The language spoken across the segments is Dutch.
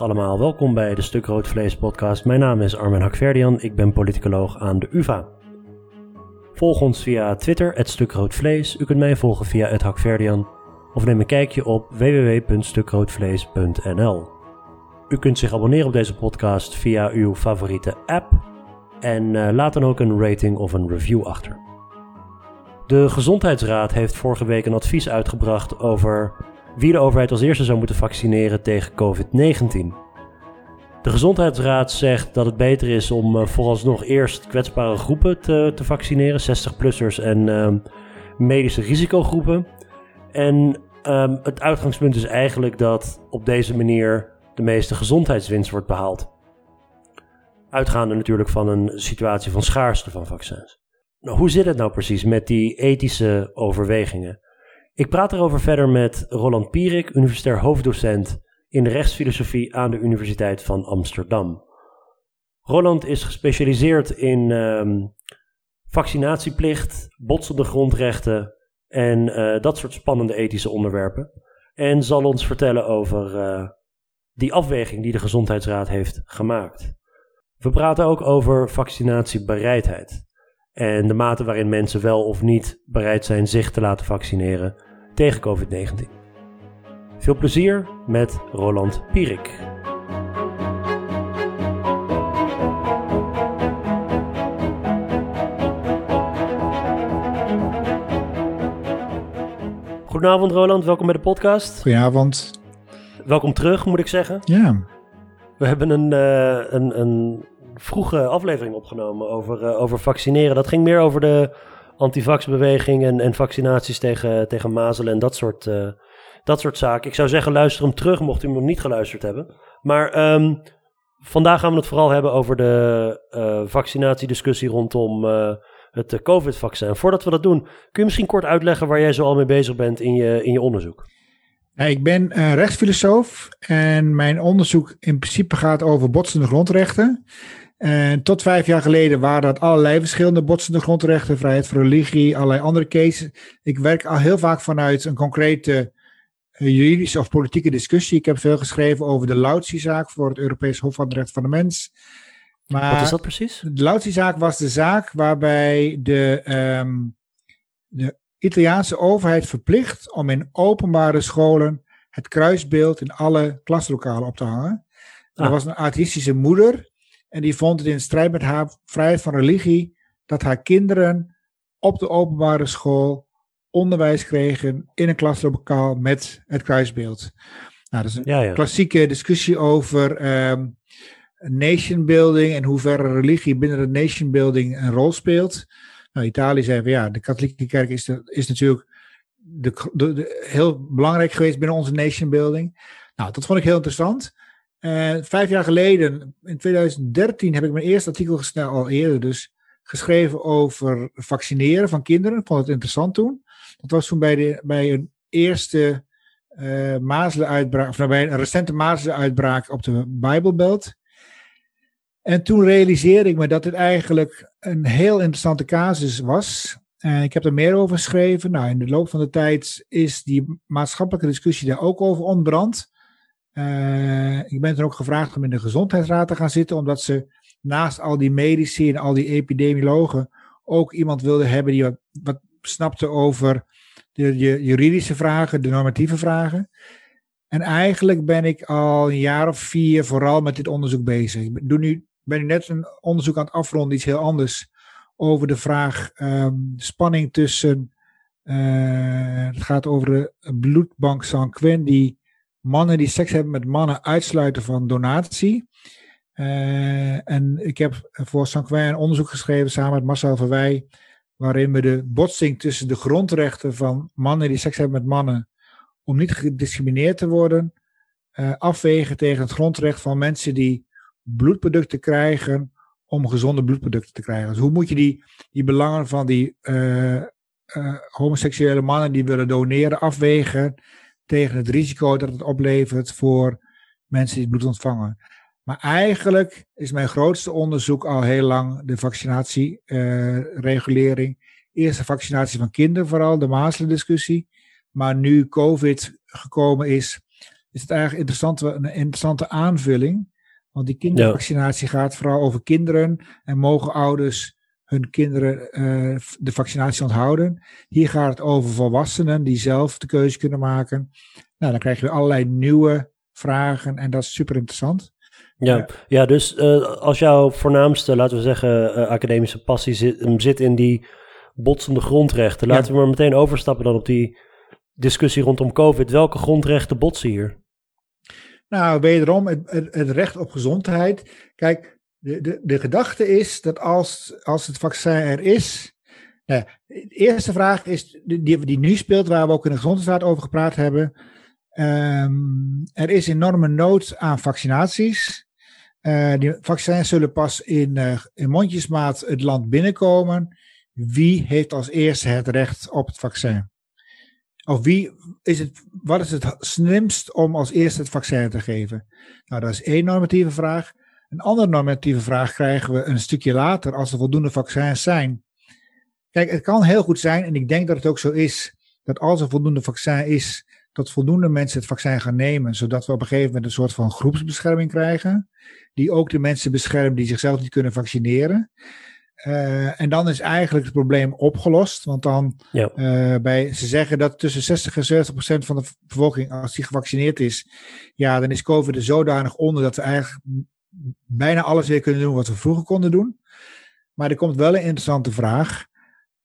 Allemaal, welkom bij de Stuk Rood Vlees podcast. Mijn naam is Armen Hakverdian, ik ben politicoloog aan de UvA. Volg ons via Twitter, het Stuk Rood Vlees. U kunt mij volgen via het Hakverdian of neem een kijkje op www.stukroodvlees.nl. U kunt zich abonneren op deze podcast via uw favoriete app en uh, laat dan ook een rating of een review achter. De Gezondheidsraad heeft vorige week een advies uitgebracht over wie de overheid als eerste zou moeten vaccineren tegen COVID-19. De Gezondheidsraad zegt dat het beter is om uh, vooralsnog eerst kwetsbare groepen te, te vaccineren, 60-plussers en uh, medische risicogroepen. En um, het uitgangspunt is eigenlijk dat op deze manier de meeste gezondheidswinst wordt behaald. Uitgaande natuurlijk van een situatie van schaarste van vaccins. Nou, hoe zit het nou precies met die ethische overwegingen? Ik praat erover verder met Roland Pierik, universitair hoofddocent in rechtsfilosofie aan de Universiteit van Amsterdam. Roland is gespecialiseerd in um, vaccinatieplicht, botsende grondrechten en uh, dat soort spannende ethische onderwerpen. En zal ons vertellen over uh, die afweging die de Gezondheidsraad heeft gemaakt. We praten ook over vaccinatiebereidheid en de mate waarin mensen wel of niet bereid zijn zich te laten vaccineren tegen COVID-19. Veel plezier met Roland Pierik. Goedenavond Roland, welkom bij de podcast. Goedenavond. Welkom terug, moet ik zeggen. Ja. We hebben een, uh, een, een vroege aflevering opgenomen over, uh, over vaccineren. Dat ging meer over de antivaxbeweging en, en vaccinaties tegen, tegen mazelen en dat soort, uh, dat soort zaken. Ik zou zeggen, luister hem terug, mocht u hem niet geluisterd hebben. Maar um, vandaag gaan we het vooral hebben over de vaccinatiediscussie rondom het COVID-vaccin. Voordat we dat doen, kun je misschien kort uitleggen waar jij zo al mee bezig bent in je, in je onderzoek? Ik ben rechtsfilosoof en mijn onderzoek in principe gaat over botsende grondrechten. En tot vijf jaar geleden waren dat allerlei verschillende botsende grondrechten, vrijheid van religie, allerlei andere cases. Ik werk al heel vaak vanuit een concrete uh, juridische of politieke discussie. Ik heb veel geschreven over de Lautsi-zaak voor het Europees Hof van het Recht van de Mens. Maar Wat is dat precies? De Lautsi-zaak was de zaak waarbij de, um, de Italiaanse overheid verplicht om in openbare scholen het kruisbeeld in alle klaslokalen op te hangen. Ah. Er was een atheïstische moeder en die vond het in strijd met haar vrijheid van religie dat haar kinderen op de openbare school onderwijs kregen in een klaslokaal met het kruisbeeld. Nou, dat is een ja, ja. klassieke discussie over um, nation building en hoe ver religie binnen de nation building een rol speelt. Nou, Italië zei van ja, de katholieke kerk is, de, is natuurlijk de, de, heel belangrijk geweest binnen onze nation building. Nou, dat vond ik heel interessant. Uh, vijf jaar geleden, in 2013, heb ik mijn eerste artikel gesneld, al eerder dus, geschreven over vaccineren van kinderen. Ik vond het interessant toen. Dat was toen bij, de, bij een eerste uh, mazelenuitbraak, of nou, bij een recente mazelenuitbraak op de Bijbelbelt. En toen realiseerde ik me dat dit eigenlijk een heel interessante casus was. En ik heb er meer over geschreven. Nou, in de loop van de tijd is die maatschappelijke discussie daar ook over ontbrand. Uh, ik ben er ook gevraagd om in de gezondheidsraad te gaan zitten, omdat ze naast al die medici en al die epidemiologen ook iemand wilden hebben die wat, snapte over de, juridische vragen, de normatieve vragen. En eigenlijk ben ik al een jaar of vier vooral met dit onderzoek bezig. Ik doe nu ben nu net een onderzoek aan het afronden, iets heel anders, over de vraag um, spanning tussen, uh, het gaat over de bloedbank sanguin, die mannen die seks hebben met mannen uitsluiten van donatie. Uh, en ik heb voor sanguin een onderzoek geschreven samen met Marcel Verwij, waarin we de botsing tussen de grondrechten van mannen die seks hebben met mannen, om niet gediscrimineerd te worden, uh, afwegen tegen het grondrecht van mensen die bloedproducten krijgen om gezonde bloedproducten te krijgen. Dus hoe moet je die, die belangen van die uh, homoseksuele mannen die willen doneren afwegen tegen het risico dat het oplevert voor mensen die het bloed ontvangen. Maar eigenlijk is mijn grootste onderzoek al heel lang de vaccinatieregulering. Uh, Eerst de vaccinatie van kinderen vooral, de mazelen discussie. Maar nu COVID gekomen is, is het eigenlijk interessant, een interessante aanvulling. Want die kindervaccinatie gaat vooral over kinderen en mogen ouders hun kinderen uh, de vaccinatie onthouden. Hier gaat het over volwassenen die zelf de keuze kunnen maken. Nou, dan krijg je allerlei nieuwe vragen en dat is super interessant. Ja, ja dus uh, als jouw voornaamste, laten we zeggen, uh, academische passie zit, zit in die botsende grondrechten. Laten we maar meteen overstappen dan op die discussie rondom COVID. Welke grondrechten botsen hier? Nou, wederom het, het, het recht op gezondheid. Kijk, de, de, gedachte is dat als, als het vaccin er is. De eerste vraag is die, die nu speelt, waar we ook in de gezondheidsraad over gepraat hebben. Um, er is enorme nood aan vaccinaties. Uh, die vaccins zullen pas in, uh, in mondjesmaat het land binnenkomen. Wie heeft als eerste het recht op het vaccin? Of wie is het, wat is het slimst om als eerste het vaccin te geven? Nou, dat is één normatieve vraag. Een andere normatieve vraag krijgen we een stukje later als er voldoende vaccins zijn. Kijk, het kan heel goed zijn, en ik denk dat het ook zo is, dat als er voldoende vaccin is, dat voldoende mensen het vaccin gaan nemen, zodat we op een gegeven moment een soort van groepsbescherming krijgen, die ook de mensen beschermt die zichzelf niet kunnen vaccineren. Uh, en dan is eigenlijk het probleem opgelost. Want dan, ja. uh, bij, ze zeggen dat tussen 60 en 70 procent van de bevolking, als die gevaccineerd is, ja, dan is COVID er zodanig onder dat we eigenlijk bijna alles weer kunnen doen wat we vroeger konden doen. Maar er komt wel een interessante vraag.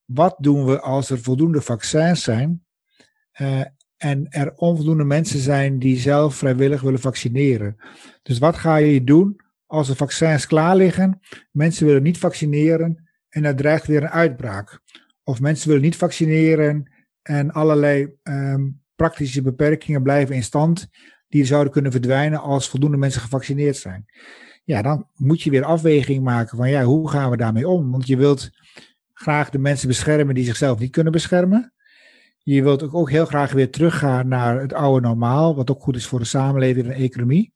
Wat doen we als er voldoende vaccins zijn uh, en er onvoldoende mensen zijn die zelf vrijwillig willen vaccineren? Dus wat ga je doen als de vaccins klaar liggen, mensen willen niet vaccineren en er dreigt weer een uitbraak? Of mensen willen niet vaccineren en allerlei um, praktische beperkingen blijven in stand die zouden kunnen verdwijnen als voldoende mensen gevaccineerd zijn. Ja, dan moet je weer afweging maken van ja, hoe gaan we daarmee om? Want je wilt graag de mensen beschermen die zichzelf niet kunnen beschermen. Je wilt ook, ook heel graag weer teruggaan naar het oude normaal, wat ook goed is voor de samenleving en de economie.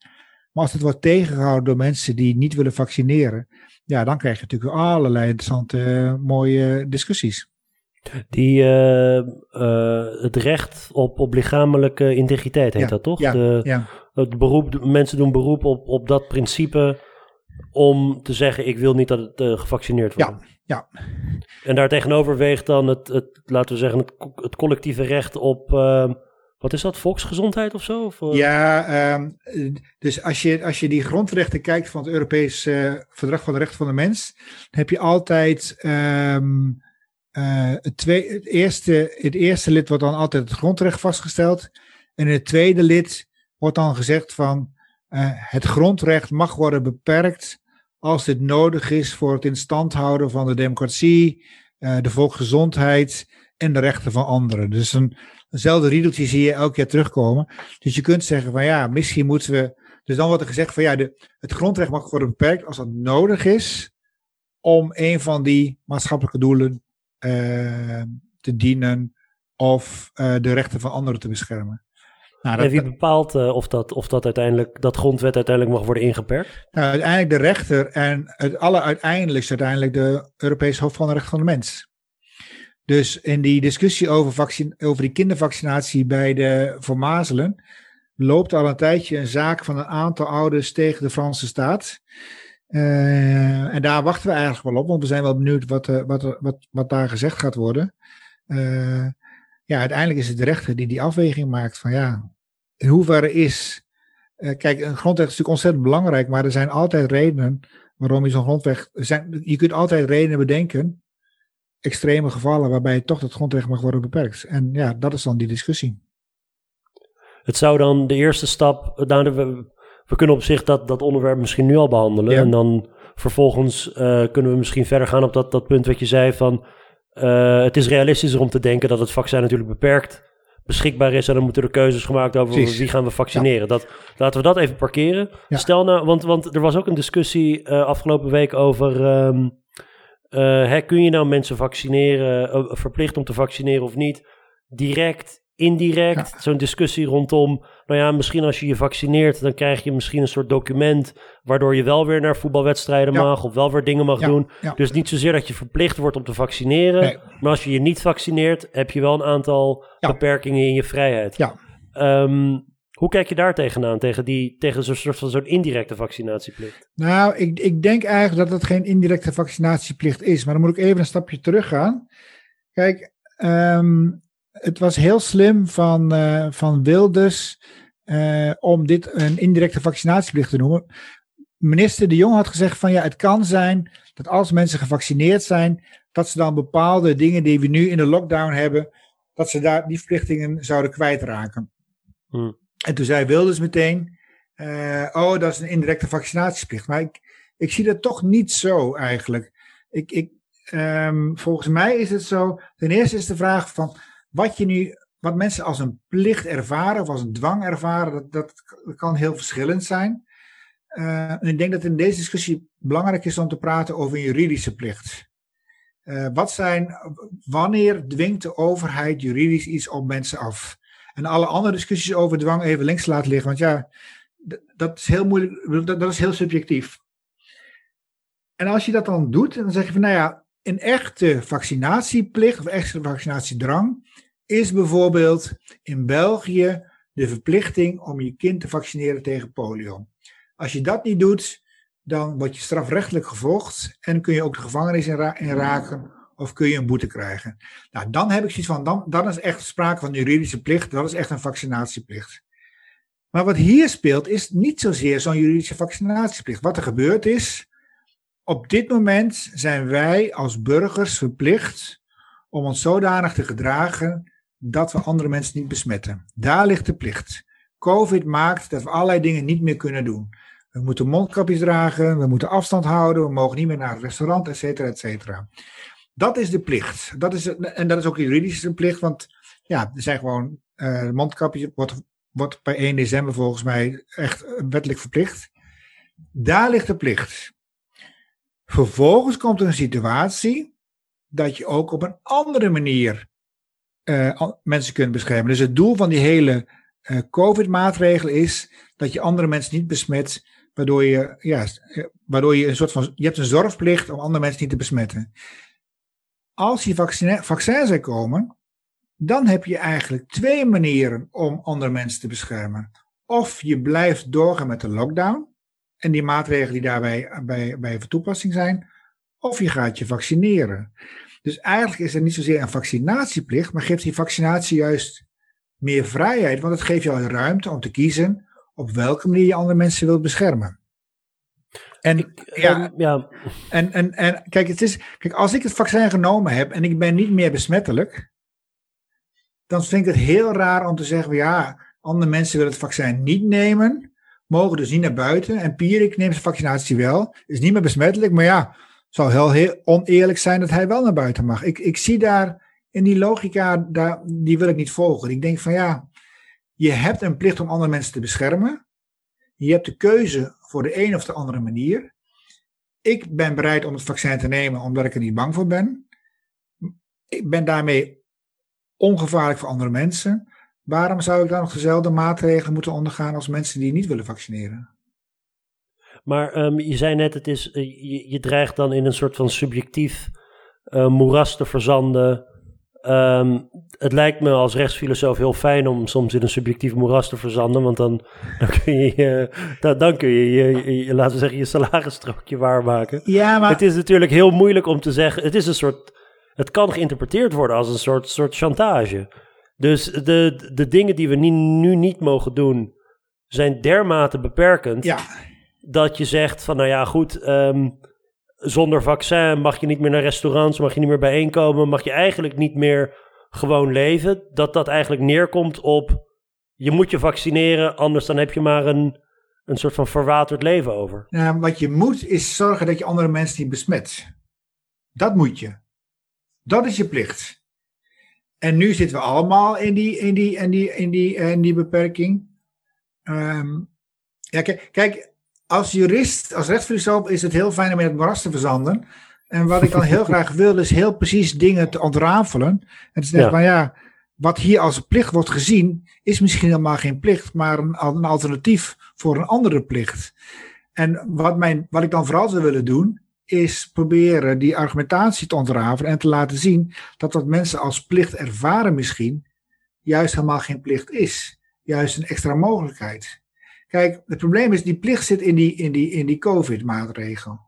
Maar als het wordt tegengehouden door mensen die niet willen vaccineren, ja, dan krijg je natuurlijk allerlei interessante, mooie discussies. Die, uh, uh, het recht op, op lichamelijke integriteit heet dat toch? Ja, de, ja. Het beroep, de, mensen doen beroep op, op dat principe om te zeggen: ik wil niet dat het uh, gevaccineerd wordt. Ja, ja. En daartegenover weegt dan het, het, laten we zeggen, het, het collectieve recht op. wat is dat, volksgezondheid of zo? Of, ja, um, dus als je, als je die grondrechten kijkt van het Europees Verdrag van de Rechten van de Mens, dan heb je altijd um, uh, het, twee, het, eerste, het eerste lid wordt dan altijd het grondrecht vastgesteld. En in het tweede lid wordt dan gezegd van uh, het grondrecht mag worden beperkt als dit nodig is voor het in stand houden van de democratie, uh, de volksgezondheid en de rechten van anderen. Dus een, eenzelfde riedeltje zie je elke keer terugkomen. Dus je kunt zeggen van ja, misschien moeten we. Dus dan wordt er gezegd van ja, de, het grondrecht mag worden beperkt als dat nodig is om een van die maatschappelijke doelen te dienen of uh, de rechten van anderen te beschermen. Nou, dat, en wie bepaalt uh, of, dat, of dat uiteindelijk, dat grondwet uiteindelijk mag worden ingeperkt? Nou, uiteindelijk de rechter en het alleruiteindelijkste uiteindelijk de Europese Hof van de Rechten van de Mens. Dus in die discussie over, vaccin, over die kindervaccinatie bij de voor mazelen loopt al een tijdje een zaak van een aantal ouders tegen de Franse staat. Uh, en daar wachten we eigenlijk wel op, want we zijn wel benieuwd wat, uh, wat, wat, wat daar gezegd gaat worden. Ja, uiteindelijk is het de rechter die die afweging maakt van ja, in hoeverre is. kijk, een grondrecht is natuurlijk ontzettend belangrijk, maar er zijn altijd redenen waarom je zo'n grondrecht. Zijn, je kunt altijd redenen bedenken, extreme gevallen, waarbij toch het grondrecht mag worden beperkt. En ja, dat is dan die discussie. Het zou dan de eerste stap. Nou, we kunnen op zich dat, dat onderwerp misschien nu al behandelen. En dan vervolgens uh, kunnen we misschien verder gaan op dat, dat punt wat je zei van... Uh, het is realistischer om te denken dat het vaccin natuurlijk beperkt beschikbaar is. En dan moeten er keuzes gemaakt over wie gaan we vaccineren. Ja. Dat, laten we dat even parkeren. Ja. Stel nou, want, want er was ook een discussie uh, afgelopen week over... Um, hè, kun je nou mensen vaccineren, verplicht om te vaccineren of niet? Direct indirect. Ja. Zo'n discussie rondom, nou ja, misschien als je je vaccineert, dan krijg je misschien een soort document waardoor je wel weer naar voetbalwedstrijden ja. mag of wel weer dingen mag ja. doen. Dus niet zozeer dat je verplicht wordt om te vaccineren, nee. maar als je je niet vaccineert, heb je wel een aantal beperkingen in je vrijheid. Ja. Um, Hoe kijk je daar tegenaan, tegen, die, tegen zo'n soort van zo'n indirecte vaccinatieplicht? Nou, ik, ik denk eigenlijk dat het geen indirecte vaccinatieplicht is. Maar dan moet ik even een stapje terug gaan. Kijk, ehm, het was heel slim van, uh, van Wilders uh, om dit een indirecte vaccinatieplicht te noemen. Minister De Jong had gezegd van ja, het kan zijn dat als mensen gevaccineerd zijn, dat ze dan bepaalde dingen die we nu in de lockdown hebben, dat ze daar die verplichtingen zouden kwijtraken. Hmm. En toen zei Wilders meteen, uh, oh, dat is een indirecte vaccinatieplicht. Maar ik, ik zie dat toch niet zo eigenlijk. Ik, ik, um, volgens mij is het zo, ten eerste is de vraag van wat je nu, wat mensen als een plicht ervaren of als een dwang ervaren, dat, dat, kan heel verschillend zijn. En ik denk dat in deze discussie belangrijk is om te praten over een juridische plicht. Uh, wat zijn, wanneer dwingt de overheid juridisch iets op mensen af? En alle andere discussies over dwang even links laten liggen. Want ja, dat is heel moeilijk, dat, dat is heel subjectief. En als je dat dan doet, dan zeg je van nou ja, een echte vaccinatieplicht of echte vaccinatiedrang is bijvoorbeeld in België de verplichting om je kind te vaccineren tegen polio. Als je dat niet doet, dan word je strafrechtelijk gevolgd en kun je ook de gevangenis in, raken of kun je een boete krijgen. Nou, dan heb ik zoiets van, dan, dan is echt sprake van juridische plicht, dat is echt een vaccinatieplicht. Maar wat hier speelt is niet zozeer zo'n juridische vaccinatieplicht. Wat er gebeurd is, op dit moment zijn wij als burgers verplicht om ons zodanig te gedragen dat we andere mensen niet besmetten. Daar ligt de plicht. COVID maakt dat we allerlei dingen niet meer kunnen doen. We moeten mondkapjes dragen, we moeten afstand houden, we mogen niet meer naar het restaurant, et cetera, et cetera. Dat is de plicht. Dat is, en dat is ook juridisch een plicht, want ja, er zijn gewoon, uh, mondkapjes wordt, wordt bij 1 december volgens mij echt wettelijk verplicht. Daar ligt de plicht. Vervolgens komt er een situatie dat je ook op een andere manier uh, mensen kunt beschermen. Dus het doel van die hele uh, COVID-maatregel is dat je andere mensen niet besmet, waardoor je, ja, waardoor je een soort van, je hebt een zorgplicht om andere mensen niet te besmetten. Als je vaccin, vaccin zou komen, dan heb je eigenlijk twee manieren om andere mensen te beschermen. Of je blijft doorgaan met de lockdown en die maatregelen die daarbij bij, bij toepassing zijn, of je gaat je vaccineren. Dus eigenlijk is er niet zozeer een vaccinatieplicht, maar geeft die vaccinatie juist meer vrijheid, want het geeft jou ruimte om te kiezen op welke manier je andere mensen wilt beschermen. En, ja, ehm, ja. En, en, en kijk, het is, kijk, als ik het vaccin genomen heb en ik ben niet meer besmettelijk, dan vind ik het heel raar om te zeggen, ja, andere mensen willen het vaccin niet nemen, mogen dus niet naar buiten. En Pierik neemt zijn vaccinatie wel, is niet meer besmettelijk, maar ja, zou heel, heel oneerlijk zijn dat hij wel naar buiten mag. Ik, ik zie daar in die logica, daar, die wil ik niet volgen. Ik denk van ja, je hebt een plicht om andere mensen te beschermen. Je hebt de keuze voor de een of de andere manier. Ik ben bereid om het vaccin te nemen omdat ik er niet bang voor ben. Ik ben daarmee ongevaarlijk voor andere mensen. Waarom zou ik dan nog dezelfde maatregelen moeten ondergaan als mensen die niet willen vaccineren? Maar um, je zei net, het is, uh, je, je, dreigt dan in een soort van subjectief uh, moeras te verzanden. Um, het lijkt me als rechtsfilosoof heel fijn om soms in een subjectief moeras te verzanden, want dan, dan kun je, dan, dan kun je, je, je, laten we zeggen, je salarisstrookje waarmaken. Ja, maar... Het is natuurlijk heel moeilijk om te zeggen, het is een soort, het kan geïnterpreteerd worden als een soort, soort chantage. Dus de, de dingen die we nu, nu niet mogen doen, zijn dermate beperkend. Ja dat je zegt van nou ja, goed, um, zonder vaccin mag je niet meer naar restaurants, mag je niet meer bijeenkomen, mag je eigenlijk niet meer gewoon leven. Dat dat eigenlijk neerkomt op je moet je vaccineren, anders dan heb je maar een, een soort van verwaterd leven over. Ja, wat je moet is zorgen dat je andere mensen niet besmet. Dat moet je. Dat is je plicht. En nu zitten we allemaal in die, in die, in die, in die, in die beperking. Um, ja, kijk, kijk, als jurist, als rechtsfilosoof is het heel fijn om in het moeras te verzanden. En wat ik dan heel graag wil, is heel precies dingen te ontrafelen. En te zeggen van ja, wat hier als plicht wordt gezien, is misschien helemaal geen plicht, maar een, een alternatief voor een andere plicht. En wat, mijn, wat ik dan vooral zou willen doen, is proberen die argumentatie te ontrafelen en te laten zien dat wat mensen als plicht ervaren misschien, juist helemaal geen plicht is. juist een extra mogelijkheid. Kijk, het probleem is, die plicht zit in die, in die, in die COVID-maatregel.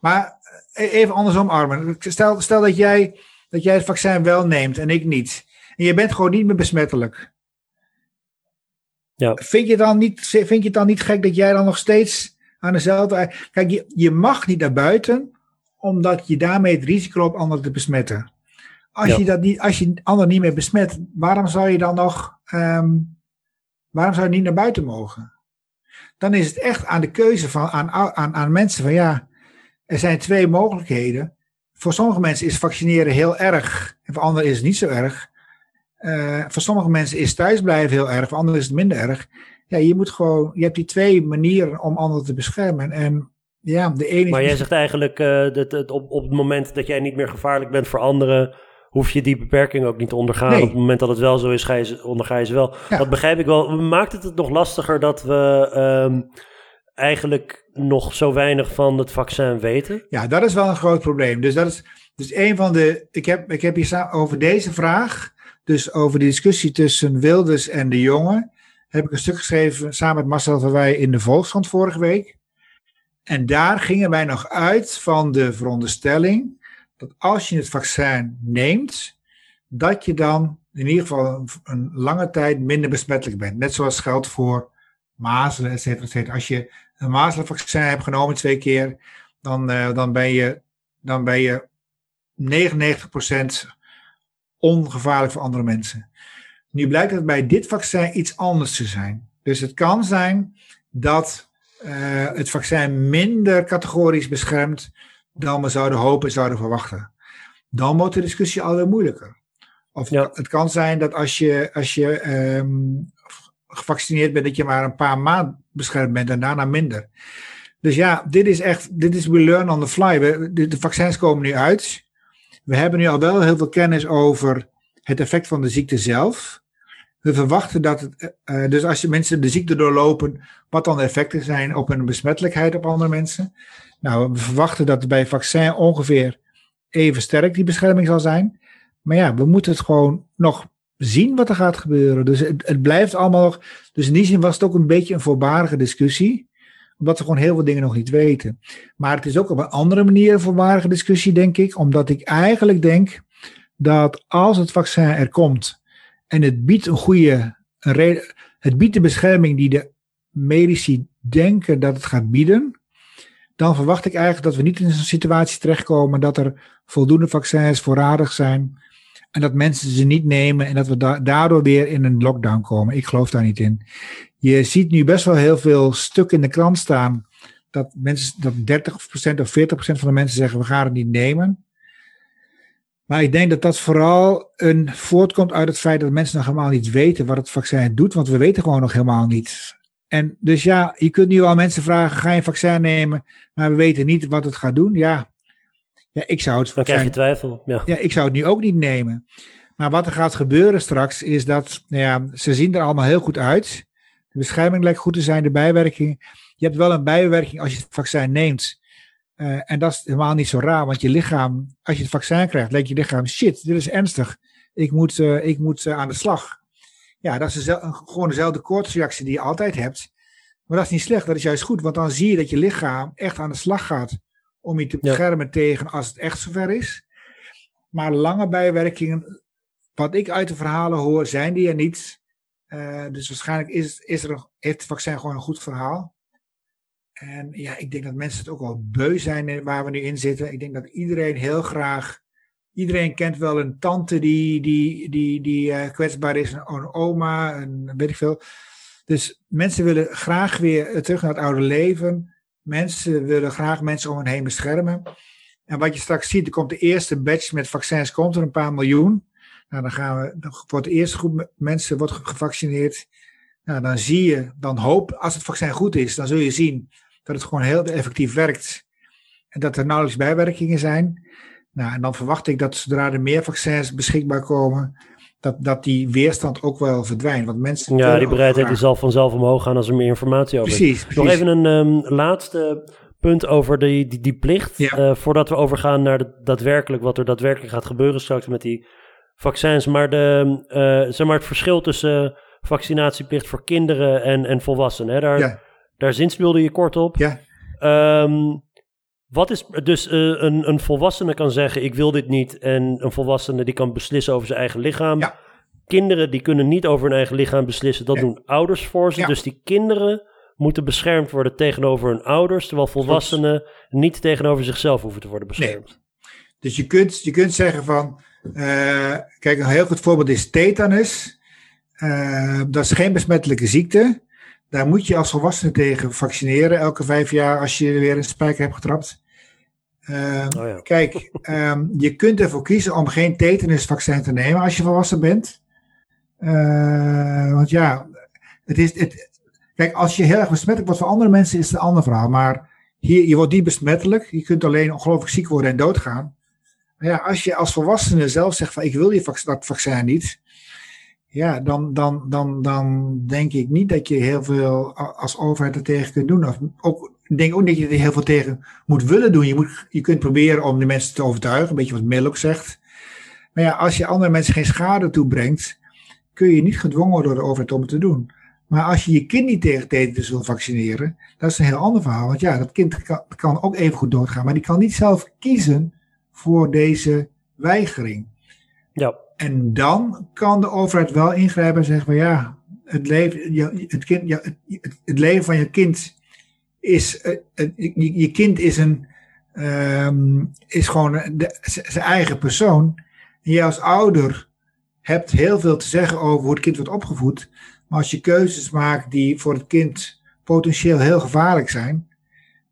Maar eh, even andersom, Armen. Stel, stel dat, jij, dat jij het vaccin wel neemt en ik niet. En je bent gewoon niet meer besmettelijk. Ja. Vind, je dan niet, vind je het dan niet gek dat jij dan nog steeds aan dezelfde. Kijk, je, je mag niet naar buiten, omdat je daarmee het risico loopt anderen te besmetten. Als, je dat niet, als je anderen niet meer besmet, waarom zou je dan nog. Um, waarom zou je niet naar buiten mogen? Dan is het echt aan de keuze van, aan, aan, aan mensen van ja, er zijn twee mogelijkheden. Voor sommige mensen is vaccineren heel erg, en voor anderen is het niet zo erg. Uh, voor sommige mensen is thuisblijven heel erg, voor anderen is het minder erg. Ja, je moet gewoon, je hebt die twee manieren om anderen te beschermen. En ja, de ene. Maar jij zegt eigenlijk uh, dat, op, op het moment dat jij niet meer gevaarlijk bent voor anderen, hoef je die beperking ook niet te ondergaan. Op het moment dat het wel zo is, ga je ze, onderga je ze wel. Dat begrijp ik wel. Maakt het het nog lastiger dat we um, eigenlijk nog zo weinig van het vaccin weten? Ja, dat is wel een groot probleem. Dus dat is dus een van de. Ik heb, ik heb hier over deze vraag, dus over de discussie tussen Wilders en de jongen, heb ik een stuk geschreven samen met Marcel van Wij in de Volkskrant vorige week. En daar gingen wij nog uit van de veronderstelling dat als je het vaccin neemt, dat je dan in ieder geval een, lange tijd minder besmettelijk bent. Net zoals geldt voor mazelen, et cetera, et. Als je een mazelenvaccin hebt genomen twee keer, dan, uh, dan ben je, dan ben je 99% ongevaarlijk voor andere mensen. Nu blijkt het bij dit vaccin iets anders te zijn. Dus het kan zijn dat uh, het vaccin minder categorisch beschermt dan we zouden hopen en zouden verwachten. Dan wordt de discussie alweer moeilijker. Of het kan zijn dat als je, als je um, gevaccineerd bent, dat je maar een paar maanden beschermd bent en daarna minder. Dus ja, dit is echt, dit is we learn on the fly. We, de, de, vaccins komen nu uit. We hebben nu al wel heel veel kennis over het effect van de ziekte zelf. We verwachten dat het, uh, dus als je mensen de ziekte doorlopen, wat dan de effecten zijn op hun besmettelijkheid op andere mensen. Nou, we verwachten dat bij vaccin ongeveer even sterk die bescherming zal zijn. Maar ja, we moeten het gewoon nog zien wat er gaat gebeuren. Dus het, blijft allemaal nog. Dus in die zin was het ook een beetje een voorbarige discussie. Omdat we gewoon heel veel dingen nog niet weten. Maar het is ook op een andere manier een voorbarige discussie, denk ik. Omdat ik eigenlijk denk dat als het vaccin er komt en het biedt een goede. Een het biedt de bescherming die de medici denken dat het gaat bieden dan verwacht ik eigenlijk dat we niet in zo'n situatie terechtkomen dat er voldoende vaccins voorradig zijn en dat mensen ze niet nemen en dat we daardoor weer in een lockdown komen. Ik geloof daar niet in. Je ziet nu best wel heel veel stukken in de krant staan dat, mensen, dat 30% of 40% van de mensen zeggen we gaan het niet nemen. Maar ik denk dat dat vooral een voortkomt uit het feit dat mensen nog helemaal niet weten wat het vaccin doet, want we weten gewoon nog helemaal niet en dus ja, je kunt nu al mensen vragen, ga je een vaccin nemen, maar we weten niet wat het gaat doen. Ja, ja ik zou het Dan krijg je twijfel. Ja. ja, ik zou het nu ook niet nemen. Maar wat er gaat gebeuren straks is dat, nou ja, ze zien er allemaal heel goed uit. De bescherming lijkt goed te zijn, de bijwerking. Je hebt wel een bijwerking als je het vaccin neemt. Uh, en dat is helemaal niet zo raar, want je lichaam, als je het vaccin krijgt, lijkt je lichaam, shit, dit is ernstig. Ik moet, uh, ik moet uh, aan de slag. Ja, dat is gewoon dezelfde koortsreactie die je altijd hebt. Maar dat is niet slecht, dat is juist goed, want dan zie je dat je lichaam echt aan de slag gaat om je te beschermen tegen als het echt zover is. Maar lange bijwerkingen, wat ik uit de verhalen hoor, zijn die er niet. Uh, dus waarschijnlijk is, is er, heeft het vaccin gewoon een goed verhaal. En ja, ik denk dat mensen het ook wel beu zijn waar we nu in zitten. Ik denk dat iedereen heel graag Iedereen kent wel een tante die, die, die, die uh, kwetsbaar is, een, oma, een, weet ik veel. Dus mensen willen graag weer terug naar het oude leven. Mensen willen graag mensen om hen heen beschermen. En wat je straks ziet, er komt de eerste batch met vaccins, komt er een paar miljoen. Nou, dan gaan we, wordt de eerste groep mensen wordt gevaccineerd. Nou, dan zie je, dan hoop, als het vaccin goed is, dan zul je zien dat het gewoon heel effectief werkt. En dat er nauwelijks bijwerkingen zijn. Nou, en dan verwacht ik dat zodra er meer vaccins beschikbaar komen, dat, dat die weerstand ook wel verdwijnt. Want mensen ja, die bereidheid zal vanzelf omhoog gaan als er meer informatie over precies, is. Nog even een um, laatste punt over die, die, die plicht. Ja. Uh, voordat we overgaan naar de, daadwerkelijk wat er daadwerkelijk gaat gebeuren straks met die vaccins. Maar, de, uh, zeg maar het verschil tussen vaccinatieplicht voor kinderen en, en volwassenen. Hè? Daar, Ja. daar zinspeelde je kort op. Ja, Ehm, wat is dus eh, een, een volwassene kan zeggen: Ik wil dit niet. En een volwassene die kan beslissen over zijn eigen lichaam. Ja. Kinderen die kunnen niet over hun eigen lichaam beslissen. Dat Ja. doen ouders voor ze. Ja. Dus die kinderen moeten beschermd worden tegenover hun ouders. Terwijl volwassenen niet tegenover zichzelf hoeven te worden beschermd. dus je kunt, je kunt zeggen van, eh, kijk, een heel goed voorbeeld is tetanus. Eh, dat is geen besmettelijke ziekte. Daar moet je als volwassene tegen vaccineren elke vijf jaar als je weer een spijker hebt getrapt. Eh, Oh ja. Kijk, ehm, je kunt ervoor kiezen om geen tetanusvaccin te nemen als je volwassen bent. Eh, want ja, het is, het, kijk, als je heel erg besmettelijk wordt voor andere mensen is het een ander verhaal. Maar hier, je wordt niet besmettelijk. Je kunt alleen ongelooflijk ziek worden en doodgaan. Maar ja, als je als volwassene zelf zegt van ik wil dat vaccin niet. Ja, dan, dan, dan, dan denk ik niet dat je heel veel als overheid er tegen kunt doen. Of ook, ik denk ook niet dat je er heel veel tegen moet willen doen. Je, moet, je kunt proberen om de mensen te overtuigen, een beetje wat Mill ook zegt. Maar ja, als je andere mensen geen schade toebrengt, kun je niet gedwongen worden door de overheid om het te doen. Maar als je je kind niet tegen tetanus wil vaccineren, dat is een heel ander verhaal. Want ja, dat kind kan, kan ook even goed doodgaan, maar die kan niet zelf kiezen voor deze weigering. Ja. En dan kan de overheid wel ingrijpen en zeggen van ja, het leven, het kind, het, het leven van je kind is, eh, het- je, je kind is een, ehm, is gewoon zijn eigen persoon. En jij als ouder hebt heel veel te zeggen over hoe het kind wordt opgevoed. Maar als je keuzes maakt die voor het kind potentieel heel gevaarlijk zijn,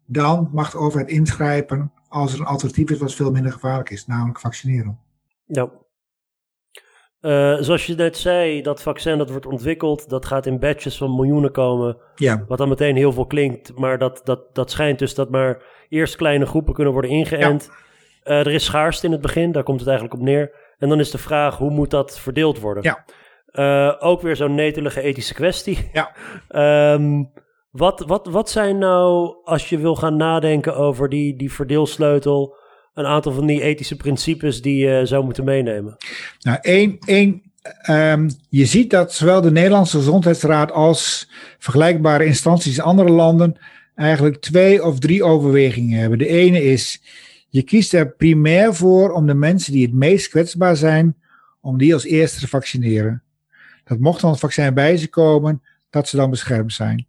dan mag de overheid ingrijpen als er een alternatief is wat veel minder gevaarlijk is, namelijk vaccineren. Ja. Eh, zoals je net zei, dat vaccin dat wordt ontwikkeld, dat gaat in batches van miljoenen komen. Ja, Wat dan meteen heel veel klinkt, maar dat, dat, dat schijnt dus dat maar eerst kleine groepen kunnen worden ingeënt. Eh, er is schaarste in het begin, daar komt het eigenlijk op neer. En dan is de vraag, hoe moet dat verdeeld worden? Ja. Eh, ook weer zo'n netelige ethische kwestie. Ja. Ehm, wat, wat, wat zijn nou, als je wil gaan nadenken over die, die verdeelsleutel, een aantal van die ethische principes die je zou moeten meenemen? Nou, één, één ehm, je ziet dat zowel de Nederlandse Gezondheidsraad als vergelijkbare instanties in andere landen eigenlijk twee of drie overwegingen hebben. De ene is, je kiest er primair voor om de mensen die het meest kwetsbaar zijn, om die als eerste te vaccineren. Dat mocht dan het vaccin bij ze komen, dat ze dan beschermd zijn.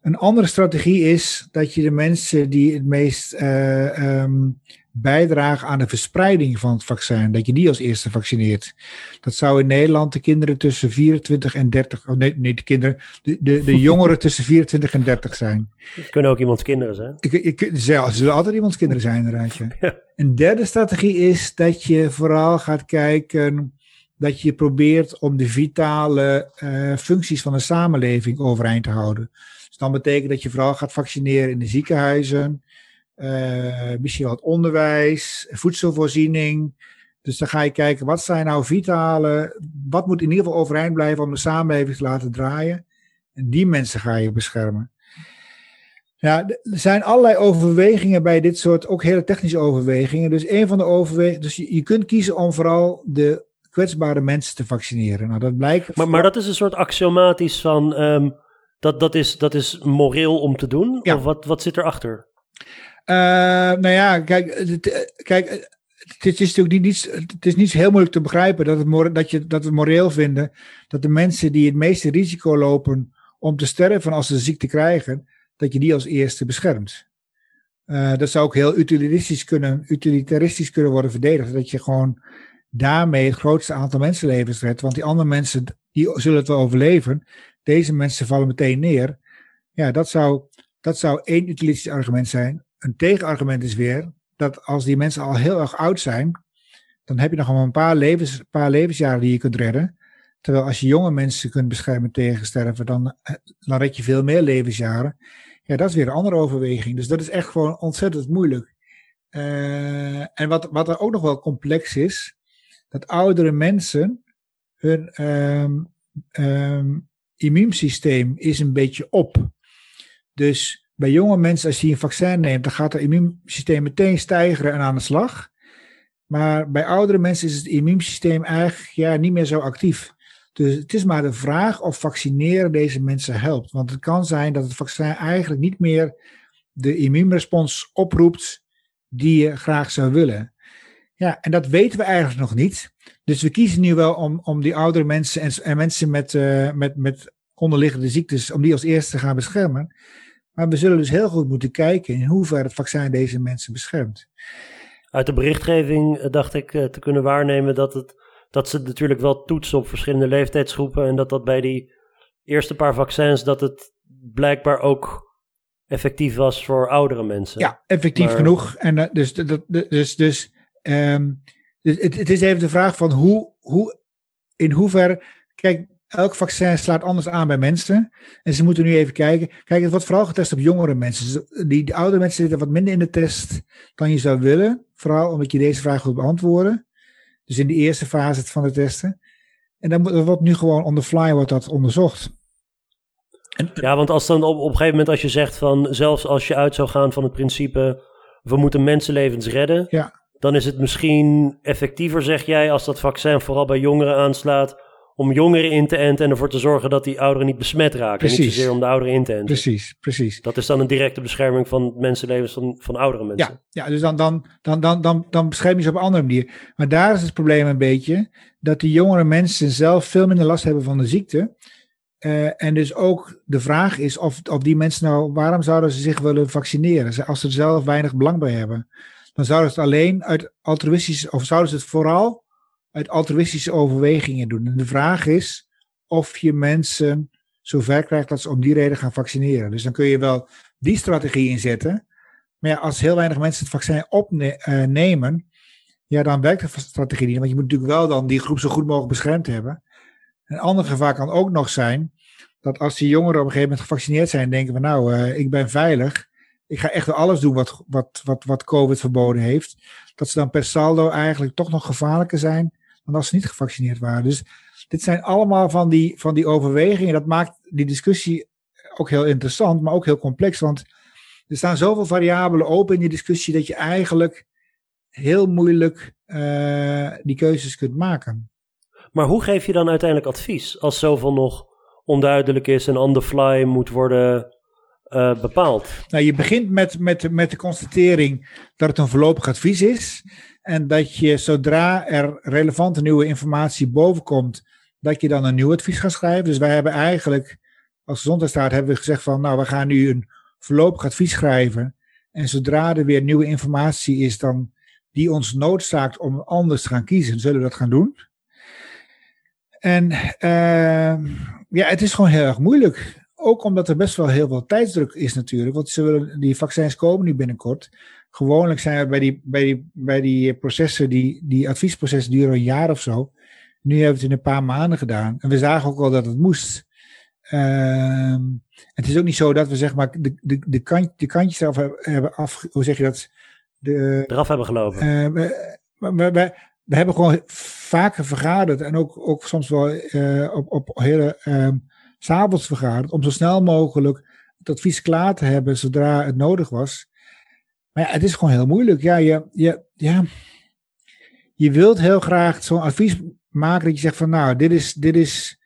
Een andere strategie is dat je de mensen die het meest eh, ehm, bijdragen aan de verspreiding van het vaccin, dat je die als eerste vaccineert. Dat zou in Nederland de kinderen tussen 24 en 30, oh nee, nee de kinderen, de, de, de jongeren tussen 24 en 30 zijn. Het kunnen ook iemands kinderen zijn. Ik, ik, er zullen altijd iemands kinderen zijn, inderdaad. ja. Ja. Een derde strategie is dat je vooral gaat kijken dat je probeert om de vitale eh, functies van de samenleving overeind te houden. Dus dan betekent dat je vooral gaat vaccineren in de ziekenhuizen, eh, misschien wat onderwijs, voedselvoorziening. Dus dan ga je kijken, wat zijn nou vitale, wat moet in ieder geval overeind blijven om de samenleving te laten draaien. En die mensen ga je beschermen. Ja, er zijn allerlei overwegingen bij dit soort, ook hele technische overwegingen. Dus een van de overwegingen, dus je, je kunt kiezen om vooral de kwetsbare mensen te vaccineren. Nou, dat blijkt. Maar, maar dat is een soort axiomatisch van, ehm, dat, dat, is, dat is moreel om te doen? Ja. Of wat, wat zit erachter? Eh, nou ja, kijk, het, eh, kijk, eh, het is natuurlijk niet, het is niet heel moeilijk te begrijpen dat, het, dat, je, dat we moreel vinden dat de mensen die het meeste risico lopen om te sterven als ze de ziekte krijgen, dat je die als eerste beschermt. Eh, dat zou ook heel utilitaristisch kunnen, utilitaristisch kunnen worden verdedigd. Dat je gewoon daarmee het grootste aantal mensenlevens redt. Want die andere mensen, die zullen het wel overleven. Deze mensen vallen meteen neer. Ja, dat zou, dat zou één utilitistisch argument zijn. Een tegenargument is weer dat als die mensen al heel erg oud zijn, dan heb je nog maar een paar, levens, paar levensjaren die je kunt redden. Terwijl als je jonge mensen kunt beschermen tegen sterven, dan, eh, dan red je veel meer levensjaren. Ja, dat is weer een andere overweging. Dus dat is echt gewoon ontzettend moeilijk. Eh, en wat, wat er ook nog wel complex is, dat oudere mensen, hun ehm, ehm, immuunsysteem is een beetje op. Dus bij jonge mensen, als je een vaccin neemt, dan gaat het immuunsysteem meteen stijgen en aan de slag. Maar bij oudere mensen is het immuunsysteem eigenlijk ja, niet meer zo actief. Dus het is maar de vraag of vaccineren deze mensen helpt. Want het kan zijn dat het vaccin eigenlijk niet meer de immuunrespons oproept die je graag zou willen. Ja, en dat weten we eigenlijk nog niet. Dus we kiezen nu wel om, om die oudere mensen en, en mensen met, uh, met, met onderliggende ziektes, om die als eerste te gaan beschermen. Maar we zullen dus heel goed moeten kijken in hoeverre het vaccin deze mensen beschermt. Uit de berichtgeving eh, dacht ik uh, te kunnen waarnemen dat, het, dat ze natuurlijk wel toetsen op verschillende leeftijdsgroepen. En dat dat bij die eerste paar vaccins, dat het blijkbaar ook effectief was voor oudere mensen. Ja, effectief maar... genoeg. En uh, dus, dat, dus, dus, um, dus het, het, is even de vraag van hoe, hoe in hoeverre. Kijk, elk vaccin slaat anders aan bij mensen. En ze moeten nu even kijken. Kijk, het wordt vooral getest op jongere mensen. Dus die, die oudere mensen zitten wat minder in de test dan je zou willen. Vooral omdat je deze vraag moet beantwoorden. Dus in de eerste fase van de testen. En dan wordt nu gewoon on the fly wordt dat onderzocht. En, ja, want als dan op, op een gegeven moment als je zegt van zelfs als je uit zou gaan van het principe we moeten mensenlevens redden, ja. dan is het misschien effectiever, zeg jij, als dat vaccin vooral bij jongeren aanslaat, om jongeren in te enten en ervoor te zorgen dat die ouderen niet besmet raken. Precies. En niet zozeer om de ouderen in te enten. Precies, precies. Dat is dan een directe bescherming van mensenlevens van, van oudere mensen. Ja, ja dus dan, dan, dan, dan, dan, dan bescherm je ze op een andere manier. Maar daar is het probleem een beetje dat die jongere mensen zelf veel minder last hebben van de ziekte. Uh, en dus ook de vraag is of, of die mensen nou, waarom zouden ze zich willen vaccineren als ze er zelf weinig belang bij hebben? Dan zouden ze het alleen uit altruïstische, of zouden ze het vooral uit altruïstische overwegingen doen. En de vraag is of je mensen zover krijgt dat ze om die reden gaan vaccineren. Dus dan kun je wel die strategie inzetten. Maar ja, als heel weinig mensen het vaccin opnemen, uh, ja, dan werkt de strategie niet. Want je moet natuurlijk wel dan die groep zo goed mogelijk beschermd hebben. Een ander gevaar kan ook nog zijn dat als die jongeren op een gegeven moment gevaccineerd zijn, denken van nou, uh, ik ben veilig. Ik ga echt wel alles doen wat, wat, wat, wat COVID verboden heeft. Dat ze dan per saldo eigenlijk toch nog gevaarlijker zijn dan als ze niet gevaccineerd waren. Dus dit zijn allemaal van die, van die overwegingen. Dat maakt die discussie ook heel interessant, maar ook heel complex. Want er staan zoveel variabelen open in die discussie dat je eigenlijk heel moeilijk uh, die keuzes kunt maken. Maar hoe geef je dan uiteindelijk advies als zoveel nog onduidelijk is en on the fly moet worden uh, bepaald? Nou, je begint met, met, met de constatering dat het een voorlopig advies is. En dat je zodra er relevante nieuwe informatie bovenkomt, dat je dan een nieuw advies gaat schrijven. Dus wij hebben eigenlijk als gezondheidsstaat hebben we gezegd van nou, we gaan nu een voorlopig advies schrijven. En zodra er weer nieuwe informatie is dan die ons noodzaakt om anders te gaan kiezen, zullen we dat gaan doen. En uh, ja, het is gewoon heel erg moeilijk. Ook omdat er best wel heel veel tijdsdruk is natuurlijk. Want ze willen, die vaccins komen nu binnenkort. Gewoonlijk zijn we bij die, bij die, bij die processen, die, die adviesprocessen duren een jaar of zo. Nu hebben we het in een paar maanden gedaan. En we zagen ook al dat het moest. Uh, het is ook niet zo dat we zeg maar de, de, de, kant, de kantjes eraf hebben af, hoe zeg je dat? De, eraf hebben gelopen. Uh, we, we, we, we hebben gewoon vaker vergaderd en ook, ook soms wel uh, op, op hele uh, s'avonds vergaderd om zo snel mogelijk het advies klaar te hebben zodra het nodig was. Maar ja, het is gewoon heel moeilijk. Ja, je, je, ja, je wilt heel graag zo'n advies maken dat je zegt van nou, dit is, dit is,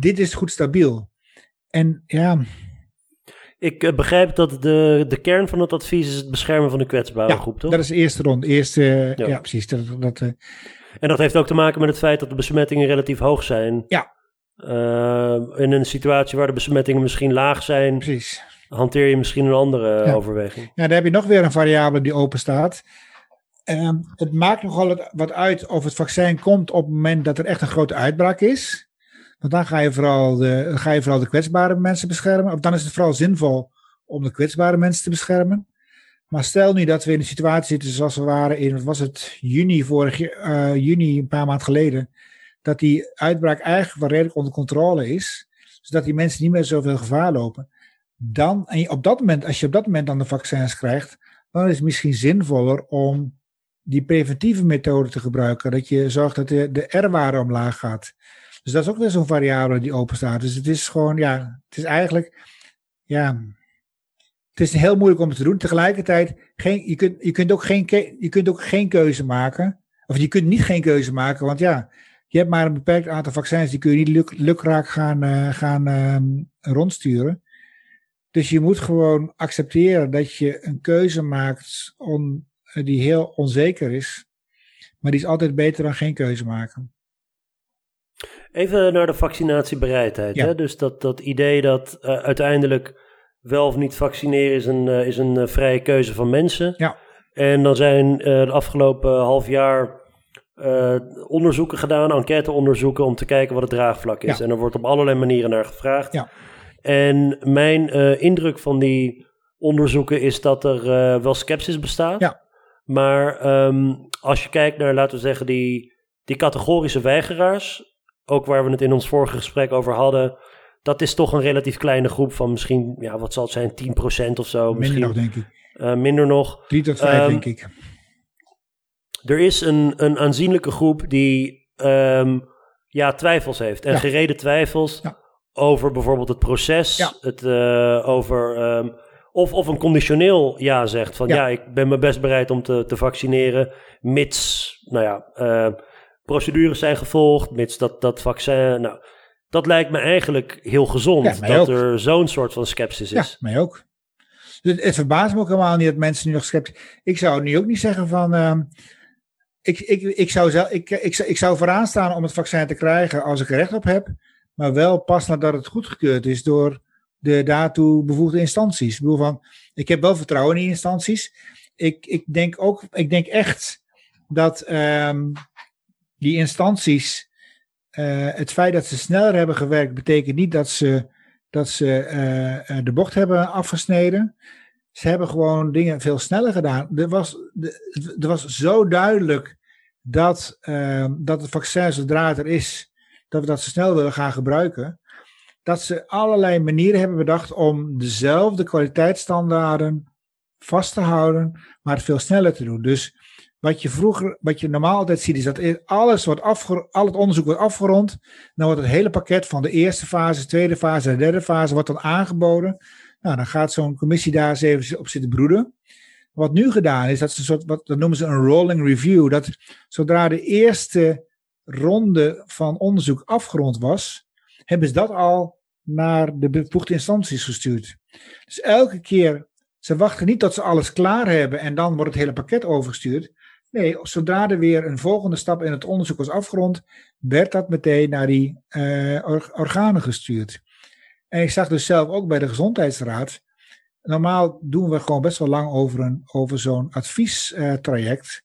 dit is goed stabiel. En ja, ik uh, begrijp dat de, de kern van het advies is het beschermen van de kwetsbare ja, groep, toch? dat is de eerste ronde. Eerste, ja. ja. precies. Dat, dat, uh, en dat heeft ook te maken met het feit dat de besmettingen relatief hoog zijn. Ja. in een situatie waar de besmettingen misschien laag zijn, precies. Hanteer je misschien een andere ja. overweging. Ja, daar heb je nog weer een variabele die open staat. Ehm, het maakt nogal wat uit of het vaccin komt op het moment dat er echt een grote uitbraak is. Want dan ga je, vooral de, ga je vooral de kwetsbare mensen beschermen. Of dan is het vooral zinvol om de kwetsbare mensen te beschermen. Maar stel nu dat we in een situatie zitten zoals we waren in, wat was het, juni vorig uh, juni, een paar maanden geleden. Dat die uitbraak eigenlijk wel redelijk onder controle is. Zodat die mensen niet meer zoveel gevaar lopen. Dan, en op dat moment, als je op dat moment dan de vaccins krijgt, dan is het misschien zinvoller om die preventieve methode te gebruiken. Dat je zorgt dat de, de R-waarde omlaag gaat. Dus dat is ook weer zo'n variabele die open staat. Dus het is gewoon, ja, het is eigenlijk, ja, het is heel moeilijk om te doen. Tegelijkertijd, geen, je, kunt, je, kunt ook geen, je kunt ook geen keuze maken. Of je kunt niet geen keuze maken, want ja, je hebt maar een beperkt aantal vaccins, die kun je niet luk, lukraak gaan, uh, gaan uh, rondsturen. Dus je moet gewoon accepteren dat je een keuze maakt on, die heel onzeker is. Maar die is altijd beter dan geen keuze maken. Even naar de vaccinatiebereidheid. Hè? Dus dat, dat idee dat uh, uiteindelijk wel of niet vaccineren is een, uh, is een uh, vrije keuze van mensen. Ja. En dan zijn de afgelopen half jaar onderzoeken gedaan, enquêteonderzoeken, om te kijken wat het draagvlak is. Ja. En er wordt op allerlei manieren naar gevraagd. Ja. En mijn indruk van die onderzoeken is dat er wel sceptisch bestaat. Ja. Maar um, als je kijkt naar, laten we zeggen, die, die categorische weigeraars, ook waar we het in ons vorige gesprek over hadden, dat is toch een relatief kleine groep van misschien, ja, wat zal het zijn, 10% of zo. Minder misschien, nog, denk ik. Uh, minder nog. 3 tot 5, Um, denk ik. Er is een, een aanzienlijke groep die um, ja, twijfels heeft. En Ja. gereden twijfels Ja. Over bijvoorbeeld het proces. Ja. Het, uh, over, um, of, of een conditioneel ja zegt. Van ja, Ja. ik ben me best bereid om te, te vaccineren. Mits, nou ja, uh, procedures zijn gevolgd. Mits dat, dat vaccin. Nou, dat lijkt me eigenlijk heel gezond. Ja, dat ook. er zo'n soort van sceptisch Ja, is. mij ook. Dus het, het verbaast me ook helemaal niet dat mensen nu nog sceptisch... Ik zou nu ook niet zeggen van... ehm, ik, ik, ik, zou zelf, ik, ik, zou- ik zou vooraan staan om het vaccin te krijgen als ik er recht op heb. Maar wel pas nadat het goedgekeurd is door de daartoe bevoegde instanties. Ik bedoel van, ik heb wel vertrouwen in die instanties. Ik, ik denk ook, ik denk echt dat ehm, die instanties, eh, het feit dat ze sneller hebben gewerkt, betekent niet dat ze, dat ze eh, eh, de bocht hebben afgesneden. Ze hebben gewoon dingen veel sneller gedaan. Er was, er was zo duidelijk dat, ehm, dat het vaccin, zodra het er is, dat we dat zo snel willen gaan gebruiken. Dat ze allerlei manieren hebben bedacht om dezelfde kwaliteitsstandaarden vast te houden, maar het veel sneller te doen. Dus wat je vroeger, wat je normaal altijd ziet, is dat e- alles wordt afge, al het onderzoek wordt afgerond. Dan wordt het hele pakket van de eerste fase, tweede fase en derde fase wordt dan aangeboden. Nou, dan gaat zo'n commissie daar eens even op zitten broeden. Wat nu gedaan is, dat, een soort, wat, dat noemen ze een rolling review. Dat zodra de eerste ronde van onderzoek afgerond was, hebben ze dat al naar de bevoegde instanties gestuurd. Dus elke keer, ze wachten niet tot ze alles klaar hebben en dan wordt het hele pakket overgestuurd. Nee, zodra er weer een volgende stap in het onderzoek was afgerond, werd dat meteen naar die eh, or- organen gestuurd. En ik zag dus zelf ook bij de Gezondheidsraad. Normaal doen we gewoon best wel lang over, een, over zo'n adviestraject.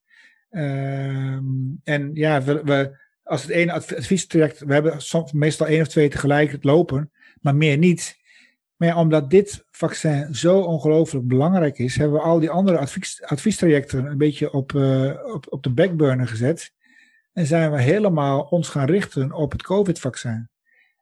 Ehm, en ja, we, we, als het ene adv- adviestraject, we hebben soms, meestal één of twee tegelijk lopen, maar meer niet. Maar ja, omdat dit vaccin zo ongelooflijk belangrijk is, hebben we al die andere advies, adviestrajecten een beetje op, eh, op, op de backburner gezet. En zijn we helemaal ons gaan richten op het COVID-vaccin.